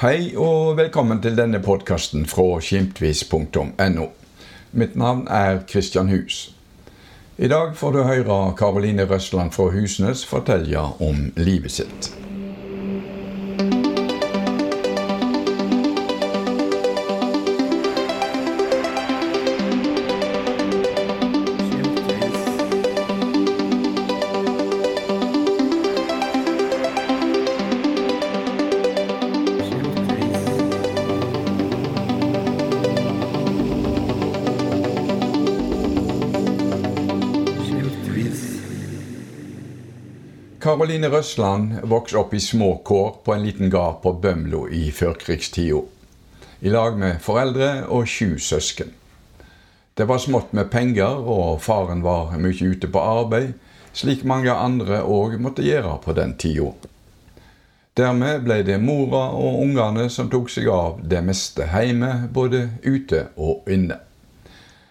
Hei og velkommen til denne podkasten fra skimtvis.no. Mitt navn er Kristian Hus. I dag får du høre Karoline Røsland fra Husnes fortelle om livet sitt. Karoline Røsland vokste opp i små kår på en liten gard på Bømlo i førkrigstida. I lag med foreldre og sju søsken. Det var smått med penger, og faren var mye ute på arbeid, slik mange andre òg måtte gjøre på den tida. Dermed ble det mora og ungene som tok seg av det meste hjemme, både ute og inne.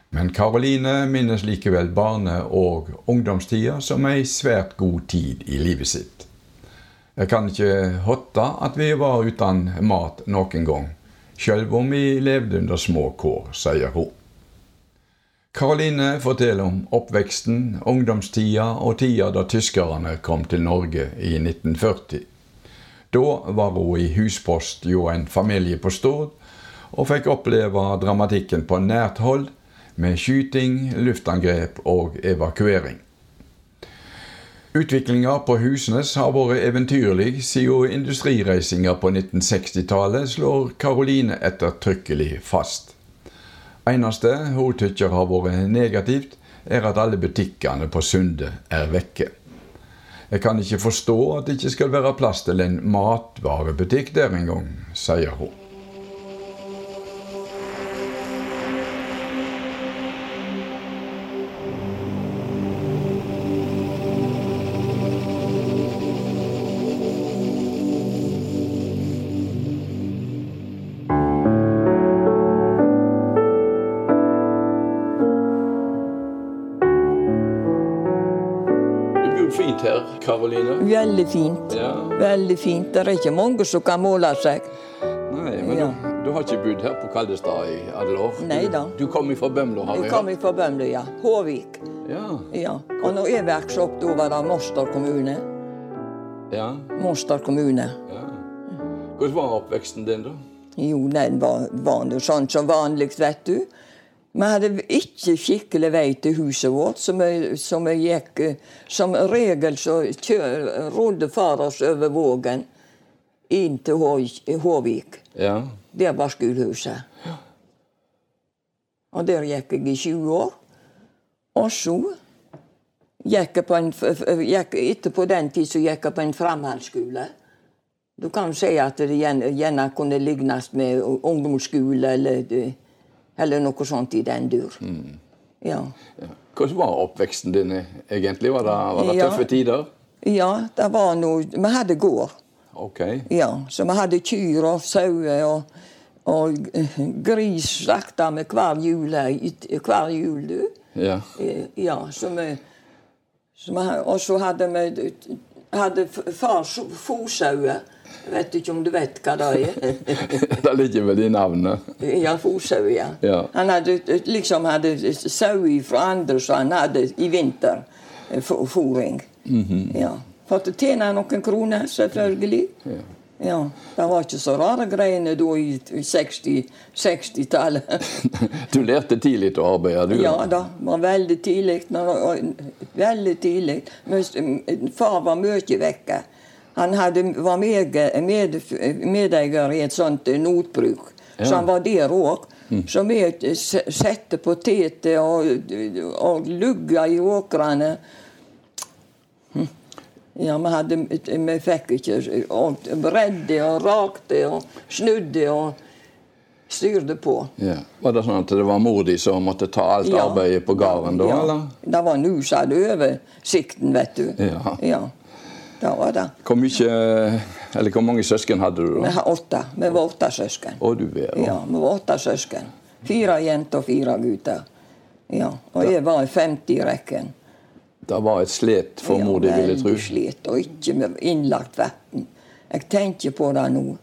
Men Karoline minnes likevel barne- og ungdomstida som ei svært god tid i livet sitt. Jeg kan ikke hotte at vi var uten mat noen gang, sjøl om vi levde under små kår, sier hun. Karoline forteller om oppveksten, ungdomstida og tida da tyskerne kom til Norge i 1940. Da var hun i huspost jo en familie på Stord, og fikk oppleve dramatikken på nært hold med skyting, luftangrep og evakuering. Utviklinga på Husnes har vært eventyrlig siden industrireisinga på 1960-tallet, slår Karoline ettertrykkelig fast. Eneste hun tykker har vært negativt, er at alle butikkene på Sunde er vekke. Jeg kan ikke forstå at det ikke skal være plass til en matvarebutikk der engang, sier hun. Veldig fint. Ja. Veldig fint. Det er ikke mange som kan måle seg. Nei, men Ja. du, du har ikke bodd her på Kaldestad i alle år? Nei da. Du, du kom fra Bømlo, har Jeg jeg kom fra Bømlo, ja. Håvik. Ja. Ja. Og nå jeg verkstedet opp, av Mostar kommune. ja. Mostar kommune. ja. Hvordan var oppveksten din, da? Jo, den var, var sånn som vanlig, vet du. Vi hadde ikke skikkelig vei til huset vårt, så vi, så vi gikk eh, Som regel så rodde far oss over Vågen inn til Håvik. Ja. Der var skolehuset. Og der gikk jeg i 20 år. Og så gikk jeg på en, gikk, etterpå den tid så gikk jeg på en framhaldsskole. Du kan si at det gjerne, kunne lignes med ungdomsskole eller, det- eller noe sånt i den dur. Mm. ja. Hvordan var oppveksten din egentlig? Var det, var det Ja. tøffe tider? ja, det var noe Vi hadde gård. Okay. Ja, så vi hadde kyr og sauer og, og eh, gris slakta vi hver jul, eh, hver jul du. Ja. Eh, Ja, så vi, så vi Og så hadde vi hadde far fosauer. Jeg vet ikke om du vet hva det er? det ligger vel i navnet. Ja, fosau, ja. Ja. Han hadde liksom hadde sau fra andre som han hadde i vinter. Fôring. Mm. Mhm. Ja. For å tjene noen kroner, selvfølgelig. Ja. Det var ikke så rare greiene da i i 60 60-tallet. Du lærte tidlig å arbeide, du? Ja da, var veldig tidlig. Veldig tidlig. Far var mye vekke. Han hadde, var med, med, medeier i et sånt eh, notbruk, Ja. så han var der òg. Så vi satte s- sette poteter og, og lugga i åkrene. Hm. Ja, vi, hadde, vi fikk ikke og Bredde og rakte og snudde og styrte på. Ja. Var det sånn at det var mor di som måtte ta alt Ja. arbeidet på gården da, Ja. eller? Det var nå som hadde oversikten, vet du. Ja. Det var det. Hvor mye Eller hvor mange søsken hadde du, Vi da? har åtte. Vi var åtte søsken. Å, du vet. Ja, vi var åtte søsken. Fire jenter og fire gutter. Ja, Og jeg var i 50 i rekken. Det var et slet for mor di, vil jeg tro. Slit, og ikke med innlagt vann. Jeg tenker på det nå.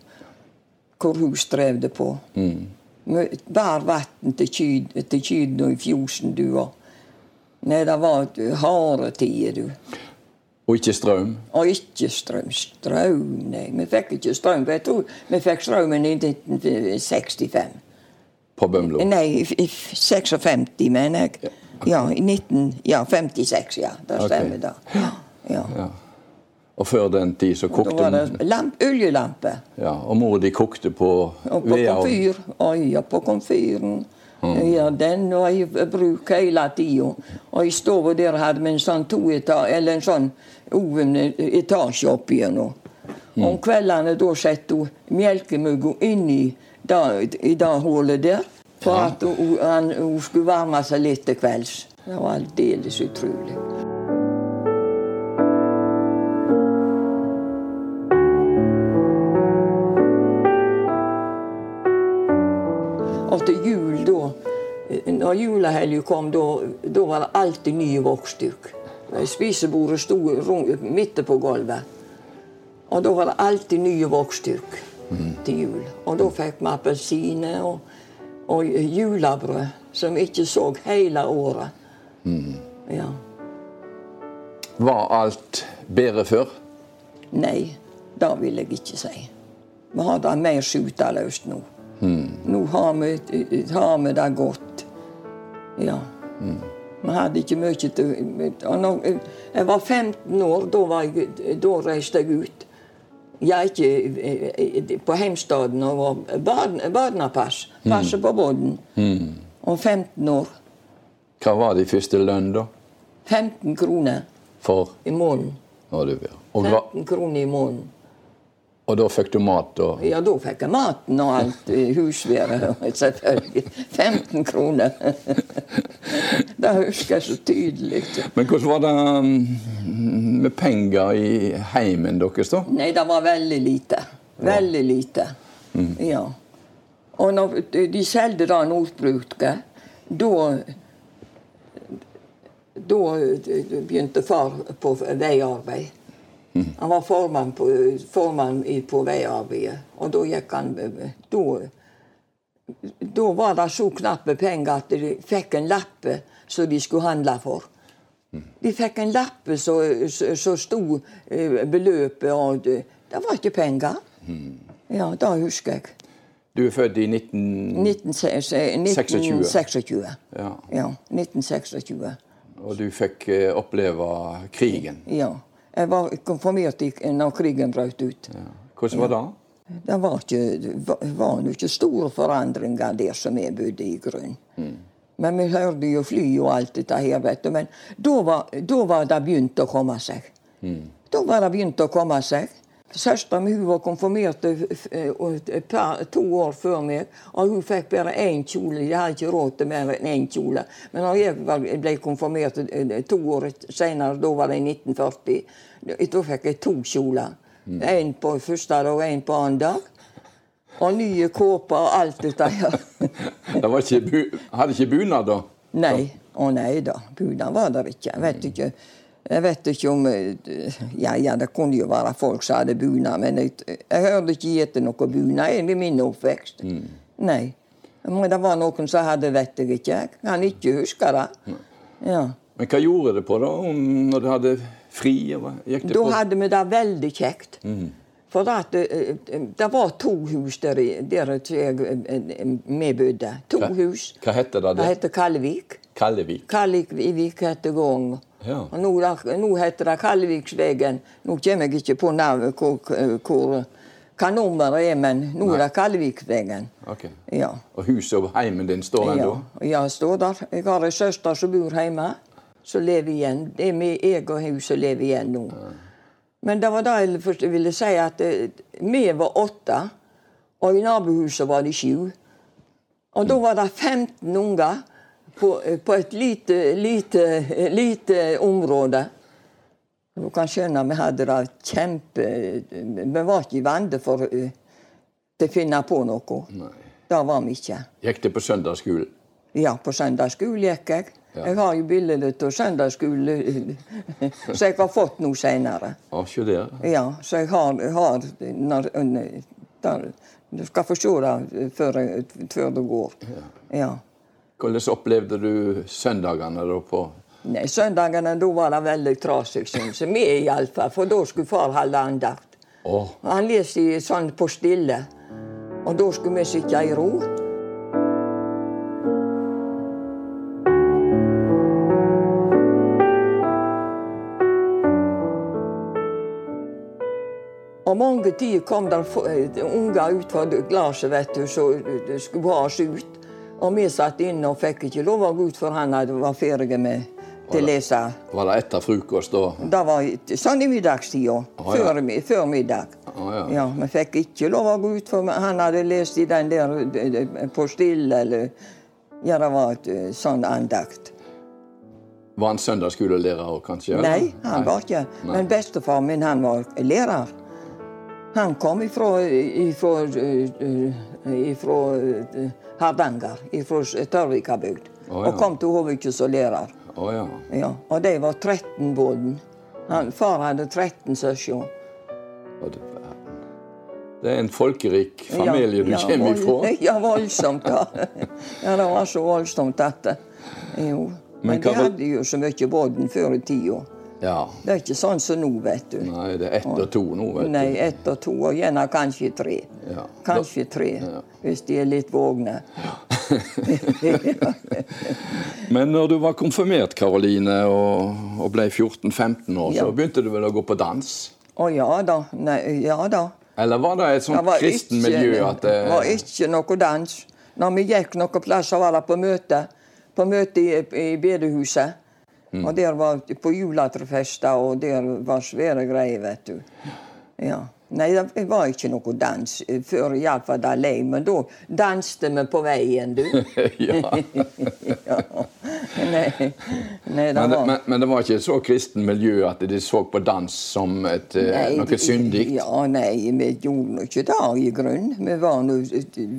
hvor hun strevde på. Med Bare vann til kyd- og kyrne i fjosen, du. òg. Nei, det var harde tider, du. Og ikke strøm? Og ikke strøm. Strøm, nei. Vi fikk ikke strøm. Jeg tror vi fikk strømmen i 1965. På Bømlo? Nei, i i 56, mener jeg. Ja, i 19, ja, 56, ja. Det stemmer, okay. da. Ja. ja. Og før den tid så Da kokte var det lamp, oljelampe. ja, Og mor di kokte på Og på komfyr. Oi, ja, på komfyren. Mm. Ja, den var i bruk hele tida. Og i stua der hadde vi en sånn to eller en sånn oven etasje oppigjennom. Mm. Om kveldene da satte hun melkemugga inni i det hullet der. For at hun, han, hun skulle varme seg litt til kvelds. Det var aldeles utrolig. Når julehelga kom, da, var det alltid nye voksduk. Spisebordet sto midt på gulvet. Og da var det alltid nye voksduk til jul. Og da fikk vi appelsiner og, og julebrød som vi ikke så hele året. Ja. Var alt bedre før? Nei, det vil jeg ikke si. Vi har det mer skjuteløst nå. Nå har vi, har vi det godt. Ja. Vi hadde ikke mye til Jeg var 15 år, da, var jeg, da reiste jeg ut. Jeg ikke på heimstaden og var barn, barnepass. Passe på båten. Og 15 år. Hva var de første lønn, da? 15 kroner For i måneden. Og, 15 kroner i måneden. Og da fikk du mat, og Ja, da fikk jeg maten og alt eh, husværet, selvfølgelig. 15 kroner. det husker jeg så tydelig. Men hvordan var det mm, med penger i heimen deres, da? Nei, det var veldig lite. Veldig lite. Ja. Og når de solgte da Nordbruket, da Da begynte far på veiarbeid. Han var formann på, formann i- på veiarbeidet. Og da gikk han Da, da var det så knappe penger at de fikk en lappe som de skulle handle for. De fikk en lappe så, så, så sto eh, beløpet, og det, var ikke penger. Ja, det husker jeg. Du er født i 19... 1926. Ja. Ja, 1926. Og du fikk eh, oppleve krigen. Ja. Jeg var konfirmert når krigen brøt ut. Ja. Hvordan var det? Det var, ikke, var- jo ikke store forandringer der som jeg bodde i grunn. Men vi hørte jo fly og alt dette her, vet du. Men da var, da var det begynt å komme seg. Da var det begynt å komme seg. Søstera mi var konfirmert to år før meg, og hun fikk bare én kjole. Jeg hadde ikke råd til mer enn én kjole. Men når jeg ble konfirmert to år senere, da var det i 1940, da fikk jeg to kjoler. En på første dag og en på annen dag. Og nye kåper og alt dette her. Hadde ikke bunad, da? Nei. Å nei da. Bunad var der ikke. Jeg vet ikke. Jeg vet ikke om eh, Ja, ja, det kunne jo være folk som hadde bunad, men jeg, jeg hørte ikke etter noe bunad i min oppvekst. Nei. Men det var noen som hadde, vet jeg ikke. Jeg kan ikke huske det. Ja. Men hva gjorde det på da, om, når du hadde fri? Det Da hadde vi det veldig kjekt. For at, eh, det var to hus der, der eh, vi bodde. To Hva- hus. Hva hette det? Det det? heter Kallevik. Kallevik? Kallevik heter gården. Ja. Og nå, nå heter det Kalleviksvegen. Nå kommer jeg ikke på navnet hvor, hvor, hva nummeret er, men nå er det Kalleviksvegen. Ok. Ja. Og huset og heimen din står Ja, ennå? ja, står der. Jeg har ei søster som bor hjemme, som lever igjen. Det er med jeg og hun som lever igjen nå. Men det var det jeg ville si, at eh, vi var åtte, og i nabohuset var de sju. Og da var det 15 unger på, på et lite, lite, lite område. Du kan skjønne vi hadde det kjempe Vi var ikke i vande for til å finne på noe. Nei. Det var vi ikke. Gikk det på søndagsskolen? Ja, på søndagsskolen gikk jeg. Ja. Jeg har jo bilder av søndagsskolen som jeg har fått nå senere. Ja, der. Ja, så jeg har, har når, Der, du skal få se det før, før det går. Ja. Hvordan opplevde du søndagene da på Nei, Søndagene da var det veldig trasig, syns jeg. Vi iallfall, for da skulle far holde andakt. Oh. Han leste sånn på stille, og da skulle vi sitte i ro. Og mange tider kom det eh, unger ut fra glasset, vet du, så det skulle ha oss ut. Og vi satt inne og fikk ikke lov å gå ut før han var ferdig med til å lese. Var det etter frokost da? Det var sånn i middagstida. ja. Før, før middag. Å, ja. Ja, Vi fikk ikke lov å gå ut før han hadde lest i den der eh, eh, på stille, eller Ja, det var et eh, sånn andakt. Var han søndagsskolelærer kanskje? eller? Nei, han var ikke. Men bestefar min, han var lærer. Han kom ifra, ifra, eh, ifra eh, Hardanger, ifra Tørvikabygd. Oh, ja. Og kom til Håvikjø som lærer. Oh, ja. Ja, og de var 13 båten. Far hadde 13 søsken. Det, det er en folkerik familie du kommer ifra. Ja, voldsomt. Ja. ja, det var så voldsomt at Jo. Men, Men de hadde jo så mye båten før i tida. Ja. Det er ikke sånn som nå, vet du. Nei, det er ett og to nå, vet Nei, ett og to, og gjerne kanskje tre. Ja. Kanskje tre, hvis de er litt vågne. du. Men når du var konfirmert, Karoline, og, og ble 14-15 år, Ja. så begynte du vel å gå på dans? Å ja da. Nei, ja da. Eller var det et sånt kristen miljø at det var ikke noe dans. Når vi gikk noen plasser, var det på møte. På møte i, i bedehuset. Mm. Og der var på juletrefester, og der var svære greier, vet du. Ja. Nei, det var ikke noe dans før iallfall da lei, men da danste vi på veien, du. ja. ja. Nei, nei, det men, det, var men, men det var ikke et så kristen miljø at de så på dans som et, eh, Nei, noe syndig? Ja, nei, vi gjorde nå ikke det i grunn. Vi var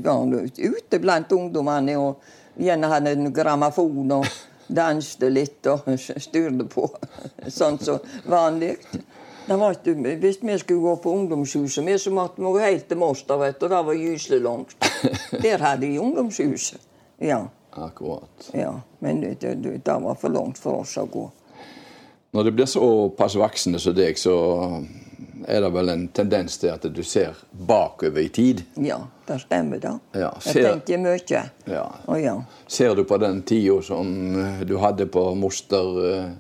var nå ute blant ungdommene og gjerne hadde en grammofon og danste litt og styrte på. Sånn som vanlig. Ikke, hvis vi skulle gå på ungdomshuset, vi, så måtte vi gå helt til Moster, vet du, det var gyselig langt. Der hadde de ungdomshuset. Ja, Akkurat. ja. Men det, det, det var for langt for oss å gå. Når det blir såpass voksne som deg, så er det vel en tendens til at du ser bakover i tid. Ja, det stemmer, da. Ja, Jeg tenker mye. Ja. Å ja. Ser du på den tida som eh, du hadde på Moster, eh,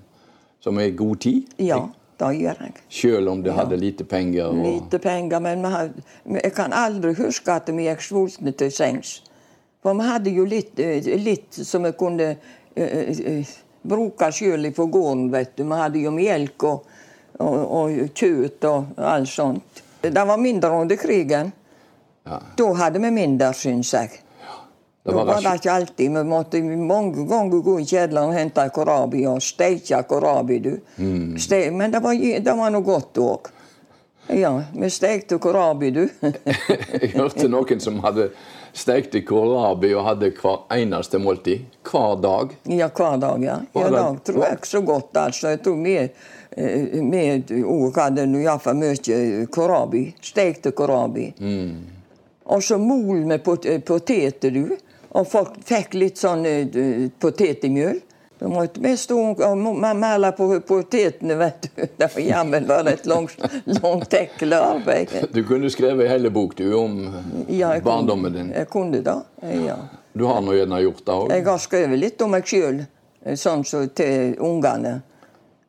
som er god tid? Ja, det gjør jeg. Selv om du hadde lite penger? Og... Lite penger, men vi had, jeg kan aldri huske at vi gikk sultne til sengs. For vi hadde jo litt, eh, litt som vi kunne bruke sjøl på gården, vet du. Vi hadde jo melk og, og, og kjøtt og alt sånt. Det var mindre under krigen. Ja. Da hadde vi mindre, syns jeg. Det Da var var det ikke alltid. Vi måtte mange ganger gå i kjedelen og hente korabi og steike korabi. du. Mm. Ste men det var, det var noe godt òg. Ja, vi stekte korabi, du. Jeg hørte noen som hadde stekt i kålrabi og hadde hver eneste måltid. Hver dag. ja, hver dag, ja. Var dag tror jeg ikke så godt, altså. Jeg tror vi eh, vi òg hadde iallfall mye kålrabi. Stekte kålrabi. Mm. Og så mol med pot eh, poteter, du. Og folk fikk litt sånn eh, potetmjøl. Måtte vi stå og og male på potetene, vet du. Det var jammen var et langt, langt arbeid. Du kunne skrevet en hel bok du, om Ja, barndommen din. Jeg kunne det. Ja. Du har nå gjerne gjort det òg. Jeg har skrevet litt om meg sjøl, sånn som til ungene.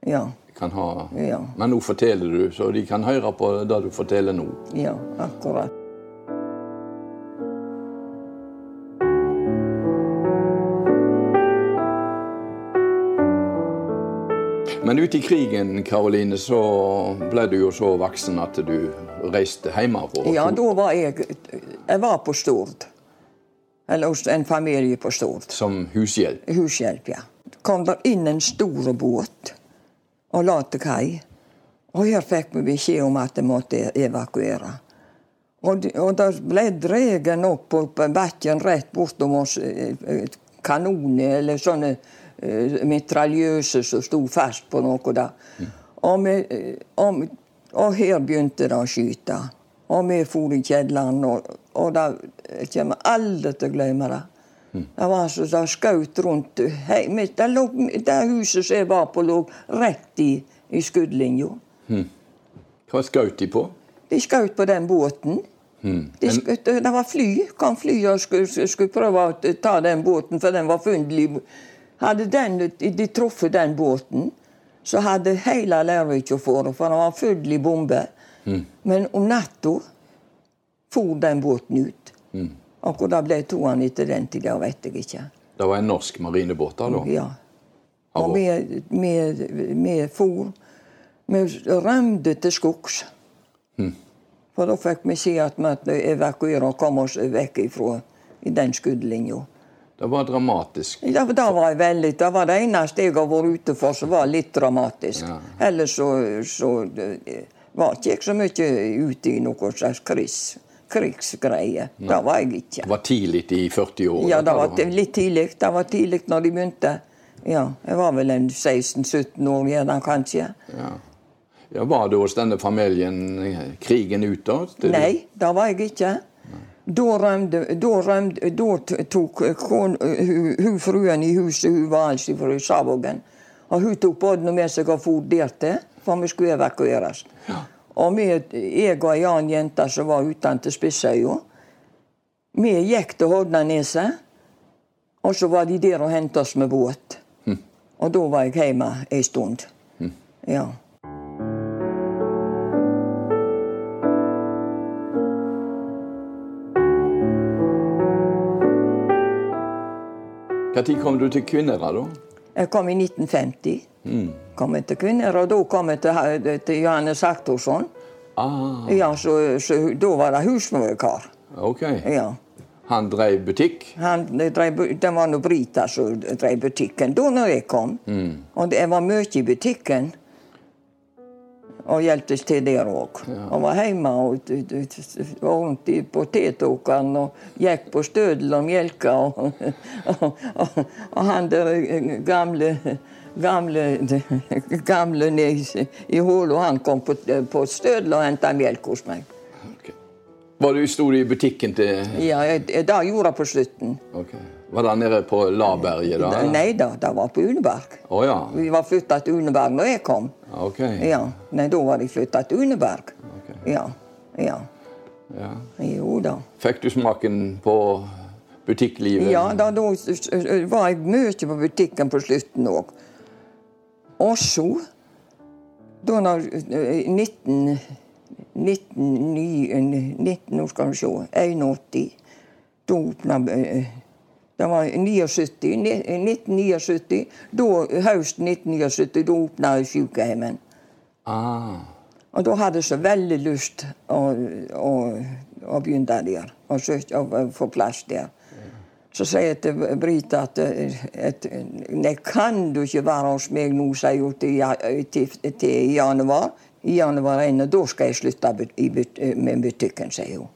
Ja. Kan ha. Ja. Men nå forteller du, så de kan høre på det du forteller nå. Ja, akkurat. Men ute i krigen, Karoline, så ble du jo så voksen at du reiste hjemmefra. Ja, da var jeg Jeg var på Stord. Eller hos en familie på Stord. Som hushjelp. Hushjelp, ja. kom der inn en stor båt og la til kai. Og her fikk vi beskjed om at de måtte evakuere. Og, de- og der ble dregen opp på bakken rett bortom oss eh, eh, kanoner eller sånne eh, mitraljøser som sto fast på noe da. Og, vi, eh, og, og her begynte det å skyte. Og vi for i kjelleren, og, og da kommer aldri til å glemme det. Det var så det skjøt rundt hei, det, lå, det huset som jeg var på, lå rett i, i skuddlinja. Hva skjøt de på? De skjøt på den båten. De skjøt, det var fly. Kom fly og skulle, skulle prøve å ta den båten, for den var fundelig. Hadde den, de truffet den båten, så hadde hele Lervik fått for den var full i bomber. Men om natta for den båten ut. Og hvor det ble to han etter den tida, vet jeg ikke. Det var en norsk marinebåt da? da. Ja. Og vi, for Vi rømte til skogs. For da fikk vi se at vi måtte evakuere og komme oss vekk ifra i den skuddlinja. Det var dramatisk. Ja, det var veldig, det var det eneste jeg har vært ute for som var litt dramatisk. Ja. Ellers så, så var ikke jeg så mye ute i noe slags krigs, krigsgreie. Det var jeg ikke. Det var tidlig i 40 år? Ja, det var litt tidlig. Det var tidlig når de begynte. Ja, jeg var vel en 16-17 år gjerne, kanskje. Ja. Ja, Var det hos denne familien eh, krigen utad? Nei, det var jeg ikke. Da rømde, Da, rømde, da tok kon, hun, hun fruen i huset, hun var altså fra Savågen. Og hun tok båten med seg og for til, for vi skulle evakueres. Og vi, jeg og ei annen jente som var uten til Spissøya, vi gikk til Hordaneset, og så var de der og hentet oss med båt. Og da var jeg hjemme ei stund. Ja. Når kom du til Kvinnherad, da? Jeg kom i 1950. Kom jeg til kvinner, og da kom jeg til, til Johannes Aktorsson. Ah, Ja, så, så da var det husmorkar. ok. Ja. Han drev butikk? Han drev, det var nå Brita som drev butikken da når jeg kom. Og det- jeg var mye i butikken. Og hjelptes til der òg. Han var hjemme og d- var rundt i potetåkeren og gikk på stødel og melka. Og, og, og, og han der gamle Gamle, gamle i- i hullet, han kom på, på stødel og henta melk hos meg. Okay. Var du stor i butikken til Ja, det gjorde jeg på slutten. Ok. Var det nede på Laberget, da? Nei da, det var på Uneberg. Oh, ja. Vi var flytta til Uneberg når jeg kom. Ok. Ja, Nei, da var de flytta til Uneberg. Okay. Ja. ja. Ja. Jo da. Fikk du smaken på butikklivet? Ja, da, da var jeg mye på butikken på slutten òg. Og så Da når eh, 19... 19, 19 Nå skal vi se 81. Da åpna eh, Det var 79, 1979. Da, høsten 1979 da åpna sykehjemmet. Ah, Og da hadde jeg så veldig lyst å, å, å begynne der. Og søke å få plass der. Så sier jeg til Brita at, at Nei, kan du ikke være hos meg nå, sier hun til, til, til januar. I januar 1, og da skal jeg slutte med butikken, sier hun.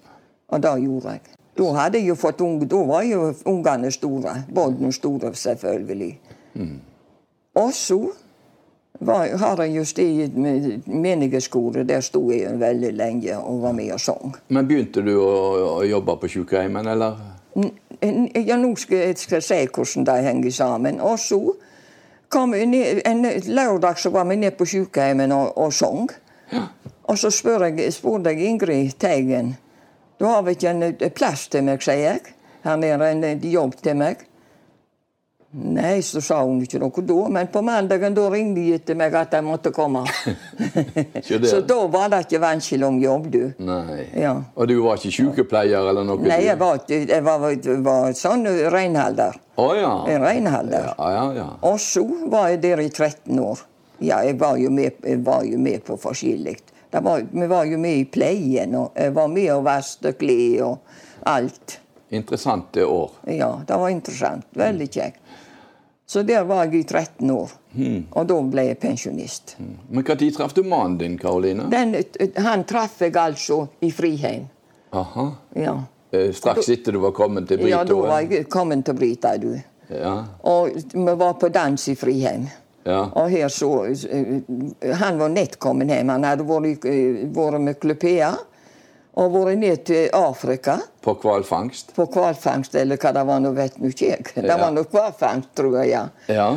Og det gjorde jeg. Da hadde jeg jo fått unge, da var jo ungene store. Barna store, selvfølgelig. Og så var, har jeg jo stiget med menighetskoret. Der sto jeg veldig lenge og var med og sang. Men begynte du å, å jobbe på sykehjemmet, eller? N- Ja, nå skal jeg skal se hvordan de henger sammen. Og så kom jeg ned, en lørdag så var vi ned på sykehjemmet og, og sang. Og så spurte jeg, jeg Ingrid Teigen du har vi ikke en eh, plass til meg, sier jeg. Her nede en eh, jobb til meg. Nei, så sa hun ikke noe da, men på mandagen da ringte de etter meg at jeg måtte komme. Så da var det ikke vanskelig om jobb, du. Nei. Ja. Og du var ikke sykepleier eller noe? Nei, jeg var, jeg var, var sånn renholder. Å ja. En renholder. Ja, ja, ja. Og så var jeg der i 13 år. Ja, jeg var jo med, jeg var jo med på forskjellig. Det var- Vi var jo med i pleien, og var med og vasket klær og alt. Interessante år. Ja, det var interessant. Veldig kjekt. Så der var jeg i 13 år. Og da ble jeg pensjonist. Men når traff du mannen din, Karoline? Den, han traff jeg altså i Friheim. Aha. Ja. Eh, Straks etter du var kommet til Brita? ja, da var jeg kommet til Brita, du. Ja. Og vi var på dans i Friheim. Ja. Og her så eh, Han var nett kommet hjem. Han hadde vært, eh, vært med klupea Og vært ned til Afrika På hvalfangst? på hvalfangst, eller hva det var, nå vet nå ikke jeg. Det Ja. var nok hvalfangst, tror jeg, ja. Ja.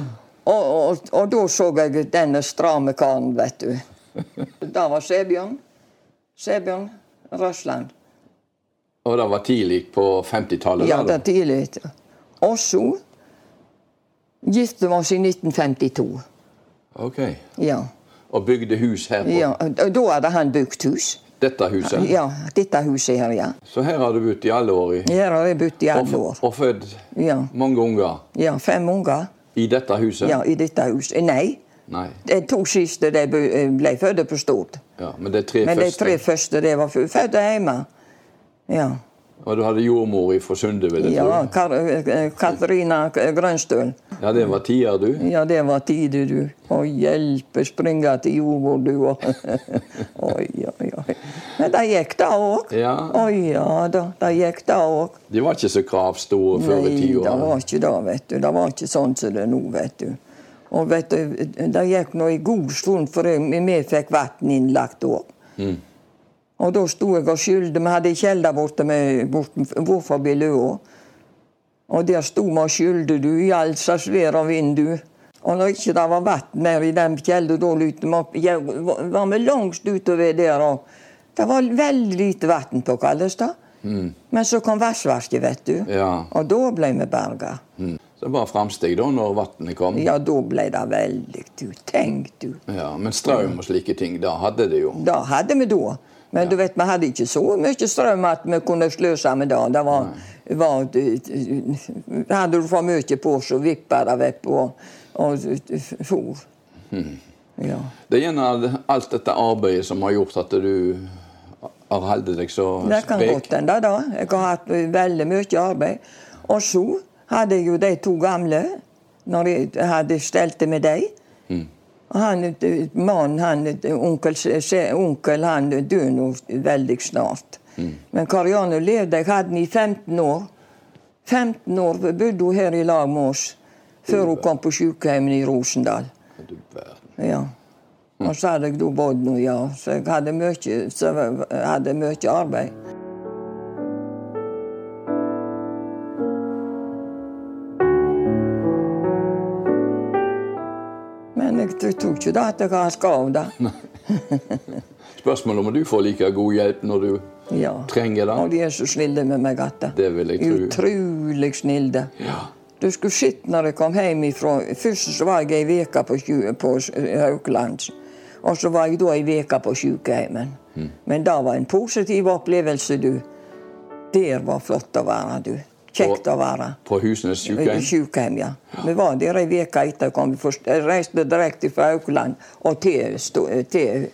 Og, og, og da så jeg denne stramme karen, vet du. Det var Sebjørn. Sebjørn Røsland. Og det var tidlig på 50-tallet? Ja, det da? er tidlig. Og så gifte oss i 1952. Ok. Ja. Og bygde hus her på ja. og Da hadde han bygd hus. dette huset? Ja, dette huset her, ja. Så her har du bodd i alle år? I, Her har jeg bodd i alle år. og født Ja. mange unger ja. Fem unger. i dette huset? Ja, i dette huset. Nei, Nei. de to siste de ble ble født på Stord. Ja, men de tre Men de første tre første de var født hjemme. Ja. Og du hadde jordmor fra Sunde, vil jeg ja? Kar eh, Katarina Grønstøl. Ja, det var tida, du? Ja, det var tida, du. Å hjelpe, springe til jord, du. og- Oi, oi, oi. Men det gikk da òg. Ja. Oi, ja da, det gikk da òg. De var ikke så kravstore før i tida? Nei, det var ikke det, vet du. Det var ikke sånn som det er nå, vet du. Og vet du, det gikk nå en god stund før vi fikk vann innlagt òg. Mm. Og da sto jeg og skyldte. Vi hadde kjelder kjeller borte med, borte, bort forbi Løa. Og der sto vi og skyldte du i alt så svær vindu. Og når ikke det var vann mer i den kjelleren, da lytte vi opp. Jeg var vi langt utover der. og Det var veldig lite vann på Kallestad. Men så kom Vassverket, vet du. Ja. Og da ble vi berga. Mm. Så det var framsteg da, når vannet kom? Ja, da ble det veldig, du. Tenk, du. Ja, Men strøm og slike ting, da hadde det jo? Det hadde vi da. Men du vet, vi hadde ikke så mye strøm at vi kunne sløse med det. Det var, var Hadde du for mye på, så vippa det og, og for. Ja. Det er gjerne alt dette arbeidet som har gjort at du har holdt deg så Det kan sprek. godt hende, da. Jeg har hatt veldig mye arbeid. Og så hadde jeg jo de to gamle, når jeg hadde stelt det med dem. Og han, mannen, han, onkel, onkel, han døde veldig snart. Men Karianne levde. Jeg hadde henne i 15 år. 15 år bodde hun her i lag med oss før hun kom på sykehjemmet i Rosendal. Ja. Og så hadde jeg da bodd nå, ja. Så jeg hadde mye, så jeg hadde mye arbeid. Men jeg tror ikke da at jeg har skav. Spørsmålet om du får like god hjelp når du Ja. trenger Og de er så snille med meg at det. Det vil jeg tro. Utrolig snille. Ja. Du skulle sett når jeg kom hjem ifra Først så var jeg ei uke på, på Haukeland. Og så var jeg da ei uke på sykehjemmet. Mm. Men det var en positiv opplevelse, du. Der var flott å være, du. Kjekt å være. På Husnes sykehjem? Sykehjem, ja. Vi var der ei uke etter. Kom vi jeg reiste direkte fra Haukeland og til, til,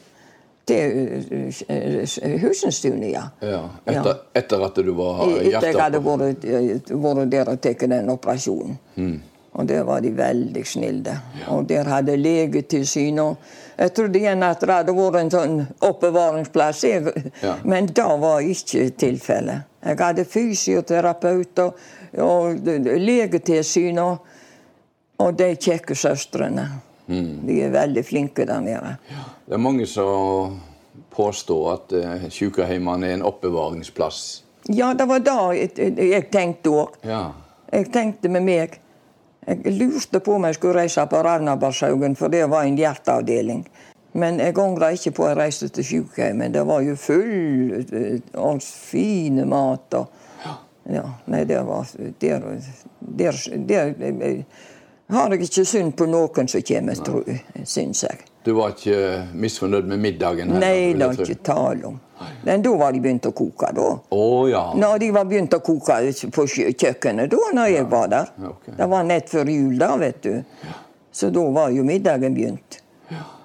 til uh, Husenstuen, ja. Ja. Etter, etter at du var Etter jeg hadde vært, vært der og tatt den operasjonen. Mm. Og der var de veldig snille. Og der hadde legetilsyn. og Jeg trodde igjen at det hadde vært en sånn oppbevaringsplass, Ja. men det var ikke tilfellet. Jeg hadde fysioterapeut og, og legetilsyn og, og de kjekke søstrene. Mm. De er veldig flinke der nede. Det er mange som påstår at uh, sykehjemmene er en oppbevaringsplass. Ja, det var det jeg, jeg tenkte òg. Ja. Jeg tenkte med meg Jeg lurte på om jeg skulle reise på Ravnabergshaugen, for det var en hjerteavdeling. Men jeg angra ikke på å reise til sykehjemmet. Det var jo full eh, av fine mat. og ja, Nei, det var Der, der, der har jeg ikke synd på noen som kommer, tror jeg, syns jeg. Du var ikke misfornøyd med middagen? Her, Nei, det er ikke tale om. Men da var de begynt å koke, da. Å ja. Når de var begynt å koke på kjø- kjøkkenet da når jeg var der. Okay. Det var nett før jul da, vet du. Så da var jo middagen begynt.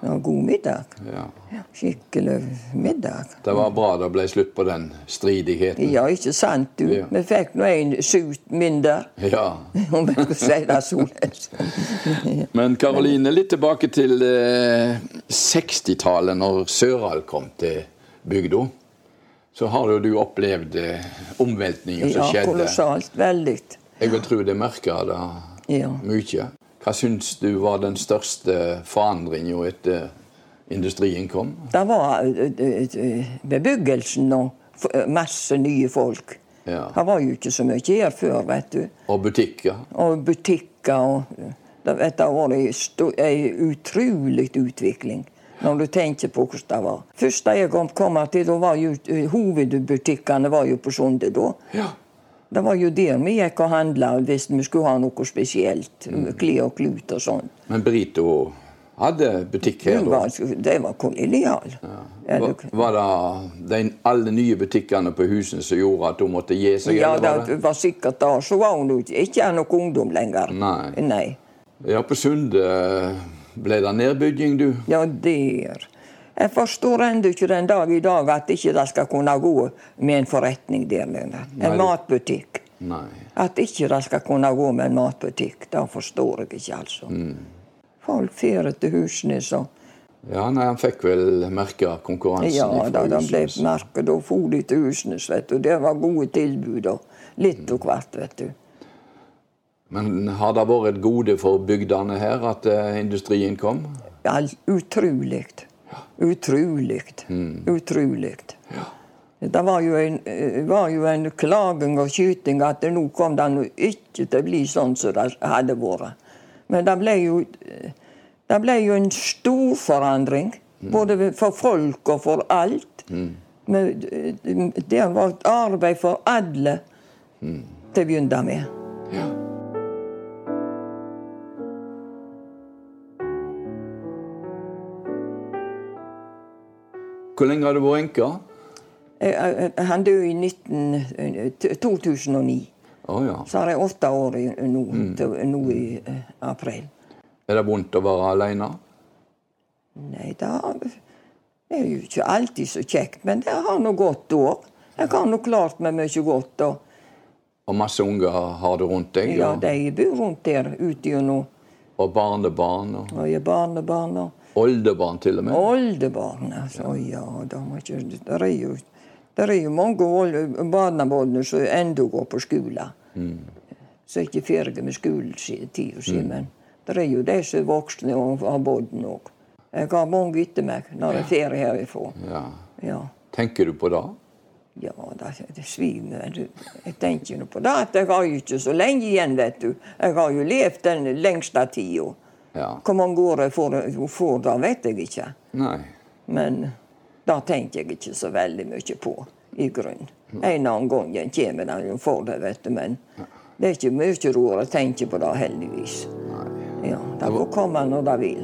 Var god middag. ja. Ja, Skikkelig middag. Det var bra det ble slutt på den stridigheten. Ja, ikke sant, du. Ja. Vi fikk nå en sut mindre, Ja. om jeg skal si det sånn. Men Karoline, litt tilbake til eh, 60-tallet, når Søral kom til bygda. Så har jo du opplevd eh, omveltninger som Ja, skjedde. kolossalt. Veldig. Jeg vil tro det merka det Ja. mye. Hva syns du var den største forandringen etter industrien kom? Det var bebyggelsen og masse nye folk. Ja. Det var jo ikke så mye her før, vet du. Og butikker. Og butikker og Det, vet, har vært en utrolig utvikling. Når du tenker på hvordan det var. Først da jeg kom, kom til, da var jo hovedbutikkene var jo på Sunde da. Ja. Det var jo der vi gikk og handla hvis vi skulle ha noe spesielt. Klær og klut og sånn. Men Brito hadde butikk her da? De det var kolonial. Ja, Var, det- var det de, alle nye butikkene på husene som gjorde at hun måtte gi seg? Ja, det var det var sikkert da. Så var hun ikke noe ungdom lenger. Nei. Nei. Ja, på Sunde ble det nedbygging, du. Ja, der. Jeg forstår ennå ikke den dag i dag at ikke det skal kunne gå med en forretning der lenger. En Nei. matbutikk. Nei. At ikke det skal kunne gå med en matbutikk, det forstår jeg ikke, altså. Mm. Folk fer etter husene, så Ja, nei, han fikk vel merke konkurransen Ja, da de ble merket, da for de til husene, vet du. Det var gode tilbud, og litt og hvert, vet du. Men har det vært et gode for bygdene her at eh, industrien kom? Ja, utrolig. Utrolig. Mm. Utrolig. Det var jo, en, eh, var jo en klaging og skyting at det nå kom det nå ikke til å bli sånn som det hadde vært. Men det ble jo, eh, det ble jo en stor forandring. Mm. Både for folk og for alt. Men eh, det var et arbeid for alle Mm. til å begynne med. Ja. Hvor lenge har du vært enke? Han døde i 19, eh, 2009. Oh, ja. Så har jeg åtte år nå, nå, til, nå i eh, april. Er det vondt å være alene? Nei, det er jo ikke alltid så kjekt, men det har nå gått da. Jeg har nå klart meg mye godt. Og, Og masse unger har du rundt deg? ja, ja de bor rundt der ute nå. og barnebarn og Og barnebarn og oldebarn til og med? oldebarn. Altså. Ja, da må ikke, det, er jo, det er jo mange barnebarn som ennå går på skole. Som ikke er ferdig med skoletida si, men det er jo de som er voksne og har bodd òg. Jeg har mange etter meg når jeg er ferdig herifra. Ja. Ja. Tenker du på det? Ja, det, det svir meg. Jeg tenker nå på det at jeg har jo ikke så lenge igjen, vet du. Jeg har jo levd den lengste tida. Ja. Hvor mange år jeg får, får da, vet jeg ikke. Nei. Men det tenker jeg ikke så veldig mye på, i grunnen. En annen gang igjen kommer den jo for det, vet du, men det er ikke mye råd å tenke på det, heldigvis. Ja, Det får komme når det vil.